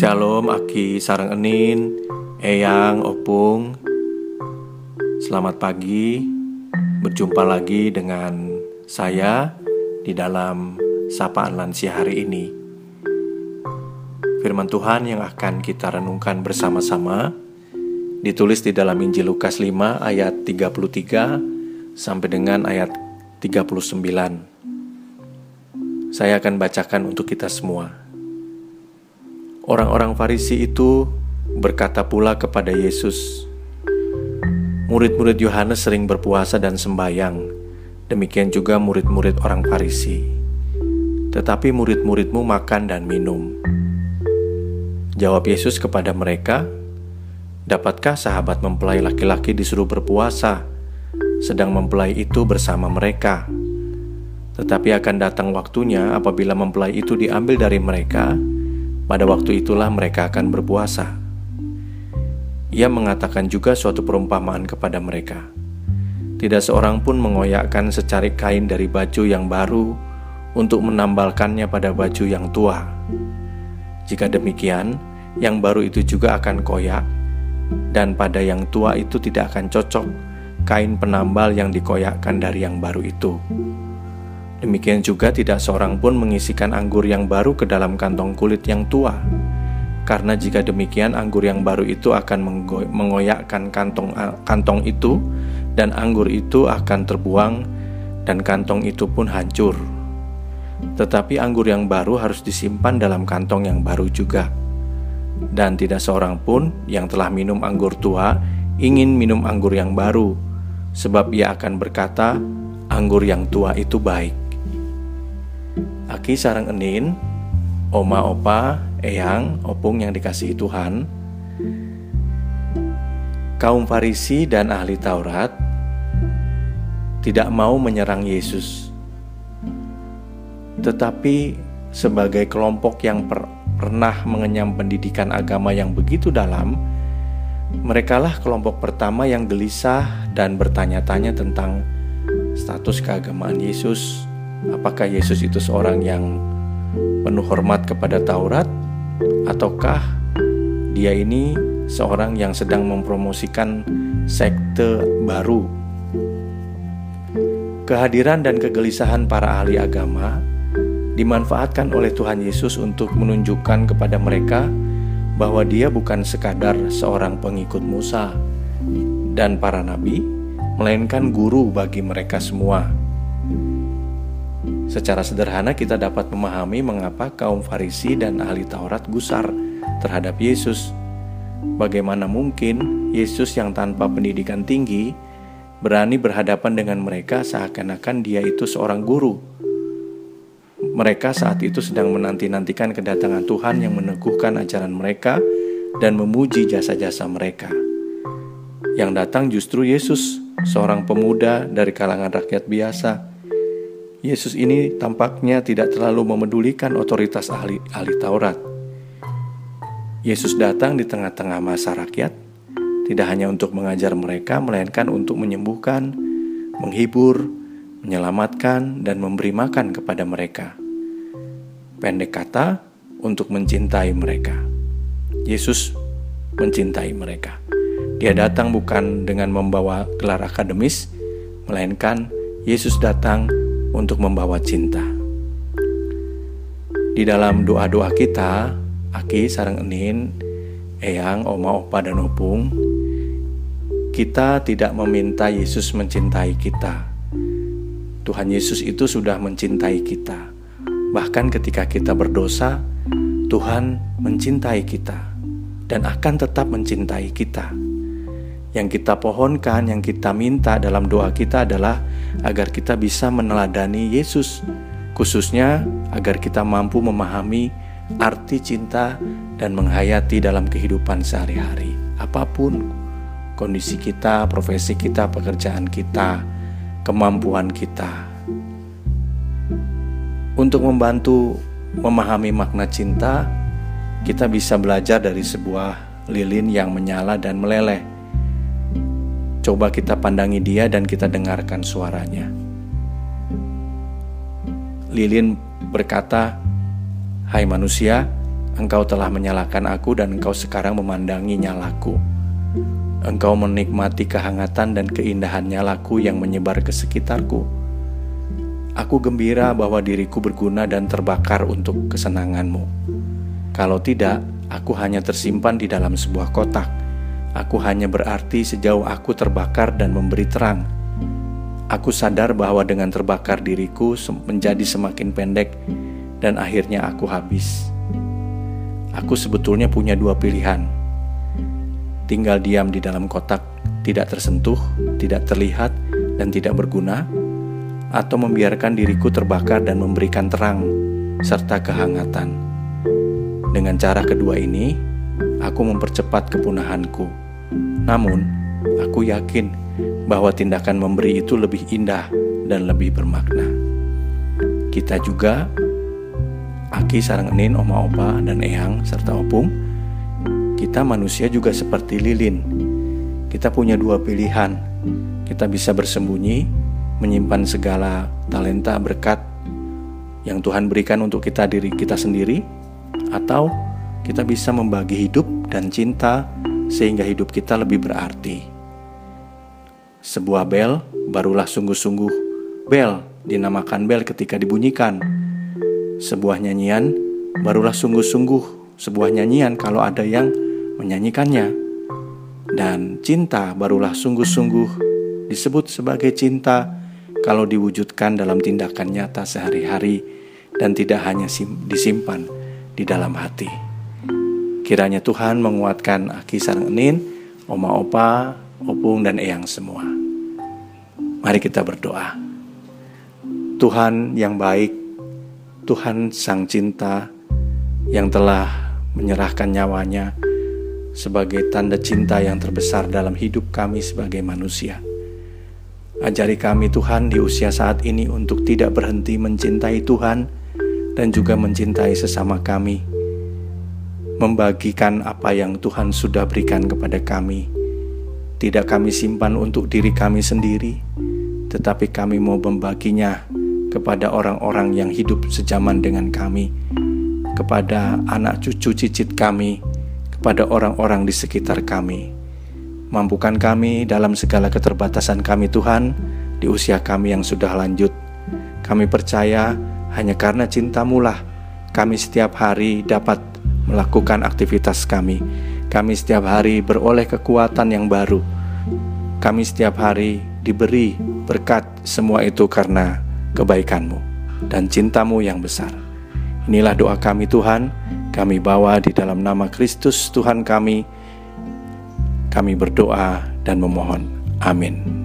Shalom Aki Sarang Enin Eyang Opung. Selamat pagi. Berjumpa lagi dengan saya Di dalam Sapaan Lansia hari ini. Firman Tuhan yang akan kita renungkan bersama-sama Ditulis di dalam Injil Lukas 5 ayat 33 Sampai dengan ayat 39 Saya akan bacakan untuk kita semua Orang-orang Farisi itu berkata pula kepada Yesus, "Murid-murid Yohanes sering berpuasa dan sembayang, demikian juga murid-murid orang Farisi. Tetapi murid-muridmu makan dan minum." Jawab Yesus kepada mereka, "Dapatkah sahabat mempelai laki-laki disuruh berpuasa, sedang mempelai itu bersama mereka?" Tetapi akan datang waktunya apabila mempelai itu diambil dari mereka, pada waktu itulah mereka akan berpuasa. Ia mengatakan juga suatu perumpamaan kepada mereka. Tidak seorang pun mengoyakkan secari kain dari baju yang baru untuk menambalkannya pada baju yang tua. Jika demikian, yang baru itu juga akan koyak, dan pada yang tua itu tidak akan cocok kain penambal yang dikoyakkan dari yang baru itu. Demikian juga tidak seorang pun mengisikan anggur yang baru ke dalam kantong kulit yang tua. Karena jika demikian anggur yang baru itu akan mengoyakkan kantong kantong itu dan anggur itu akan terbuang dan kantong itu pun hancur. Tetapi anggur yang baru harus disimpan dalam kantong yang baru juga. Dan tidak seorang pun yang telah minum anggur tua ingin minum anggur yang baru, sebab ia akan berkata, "Anggur yang tua itu baik." Aki sarang enin, oma opa, eyang, opung yang dikasihi Tuhan. Kaum Farisi dan ahli Taurat tidak mau menyerang Yesus. Tetapi sebagai kelompok yang per pernah mengenyam pendidikan agama yang begitu dalam, merekalah kelompok pertama yang gelisah dan bertanya-tanya tentang status keagamaan Yesus apakah Yesus itu seorang yang penuh hormat kepada Taurat ataukah dia ini seorang yang sedang mempromosikan sekte baru. Kehadiran dan kegelisahan para ahli agama dimanfaatkan oleh Tuhan Yesus untuk menunjukkan kepada mereka bahwa dia bukan sekadar seorang pengikut Musa dan para nabi, melainkan guru bagi mereka semua. Secara sederhana kita dapat memahami mengapa kaum Farisi dan ahli Taurat gusar terhadap Yesus. Bagaimana mungkin Yesus yang tanpa pendidikan tinggi berani berhadapan dengan mereka seakan-akan dia itu seorang guru. Mereka saat itu sedang menanti-nantikan kedatangan Tuhan yang meneguhkan ajaran mereka dan memuji jasa-jasa mereka. Yang datang justru Yesus, seorang pemuda dari kalangan rakyat biasa Yesus ini tampaknya tidak terlalu memedulikan otoritas ahli, ahli Taurat. Yesus datang di tengah-tengah masa rakyat, tidak hanya untuk mengajar mereka, melainkan untuk menyembuhkan, menghibur, menyelamatkan, dan memberi makan kepada mereka. Pendek kata, untuk mencintai mereka. Yesus mencintai mereka. Dia datang bukan dengan membawa gelar akademis, melainkan Yesus datang untuk membawa cinta. Di dalam doa-doa kita, Aki, Sarang Enin, Eyang, Oma, Opa, dan Opung, kita tidak meminta Yesus mencintai kita. Tuhan Yesus itu sudah mencintai kita. Bahkan ketika kita berdosa, Tuhan mencintai kita dan akan tetap mencintai kita. Yang kita pohonkan, yang kita minta dalam doa kita adalah agar kita bisa meneladani Yesus, khususnya agar kita mampu memahami arti cinta dan menghayati dalam kehidupan sehari-hari. Apa pun kondisi kita, profesi kita, pekerjaan kita, kemampuan kita. Untuk membantu memahami makna cinta, kita bisa belajar dari sebuah lilin yang menyala dan meleleh Coba kita pandangi dia dan kita dengarkan suaranya. Lilin berkata, "Hai manusia, Engkau telah menyalakan aku dan engkau sekarang memandangi nyalaku. Engkau menikmati kehangatan dan keindahan nyalaku yang menyebar ke sekitarku. Aku gembira bahwa diriku berguna dan terbakar untuk kesenanganmu. Kalau tidak, aku hanya tersimpan di dalam sebuah kotak. Aku hanya berarti sejauh aku terbakar dan memberi terang. Aku sadar bahwa dengan terbakar diriku menjadi semakin pendek dan akhirnya aku habis. Aku sebetulnya punya dua pilihan tinggal diam di dalam kotak, tidak tersentuh, tidak terlihat, dan tidak berguna, atau membiarkan diriku terbakar dan memberikan terang serta kehangatan. Dengan cara kedua ini, aku mempercepat kepunahanku. Namun, aku yakin bahwa tindakan memberi itu lebih indah dan lebih bermakna. Kita juga, Aki sarang enin, oma opa, dan eyang, serta opung, kita manusia juga seperti lilin. Kita punya dua pilihan. Kita bisa bersembunyi, menyimpan segala talenta berkat yang Tuhan berikan untuk kita diri kita sendiri, atau kita bisa membagi hidup dan cinta sehingga hidup kita lebih berarti. Sebuah bel barulah sungguh-sungguh bel dinamakan bel ketika dibunyikan. Sebuah nyanyian barulah sungguh-sungguh sebuah nyanyian kalau ada yang menyanyikannya. Dan cinta barulah sungguh-sungguh disebut sebagai cinta kalau diwujudkan dalam tindakan nyata sehari-hari dan tidak hanya disimpan di dalam hati. Kiranya Tuhan menguatkan Aki Sarang Enin, Oma Opa, Opung dan Eyang semua. Mari kita berdoa. Tuhan yang baik, Tuhan sang cinta yang telah menyerahkan nyawanya sebagai tanda cinta yang terbesar dalam hidup kami sebagai manusia. Ajari kami Tuhan di usia saat ini untuk tidak berhenti mencintai Tuhan dan juga mencintai sesama kami. Membagikan apa yang Tuhan sudah berikan kepada kami. Tidak kami simpan untuk diri kami sendiri, tetapi kami mau membaginya kepada orang-orang yang hidup sejaman dengan kami, kepada anak cucu cicit kami, pada orang-orang di sekitar kami. Mampukan kami dalam segala keterbatasan kami Tuhan di usia kami yang sudah lanjut. Kami percaya hanya karena cintamu lah kami setiap hari dapat melakukan aktivitas kami. Kami setiap hari beroleh kekuatan yang baru. Kami setiap hari diberi berkat semua itu karena kebaikanmu dan cintamu yang besar. Inilah doa kami Tuhan kami bawa di dalam nama Kristus Tuhan kami. Kami berdoa dan memohon. Amin.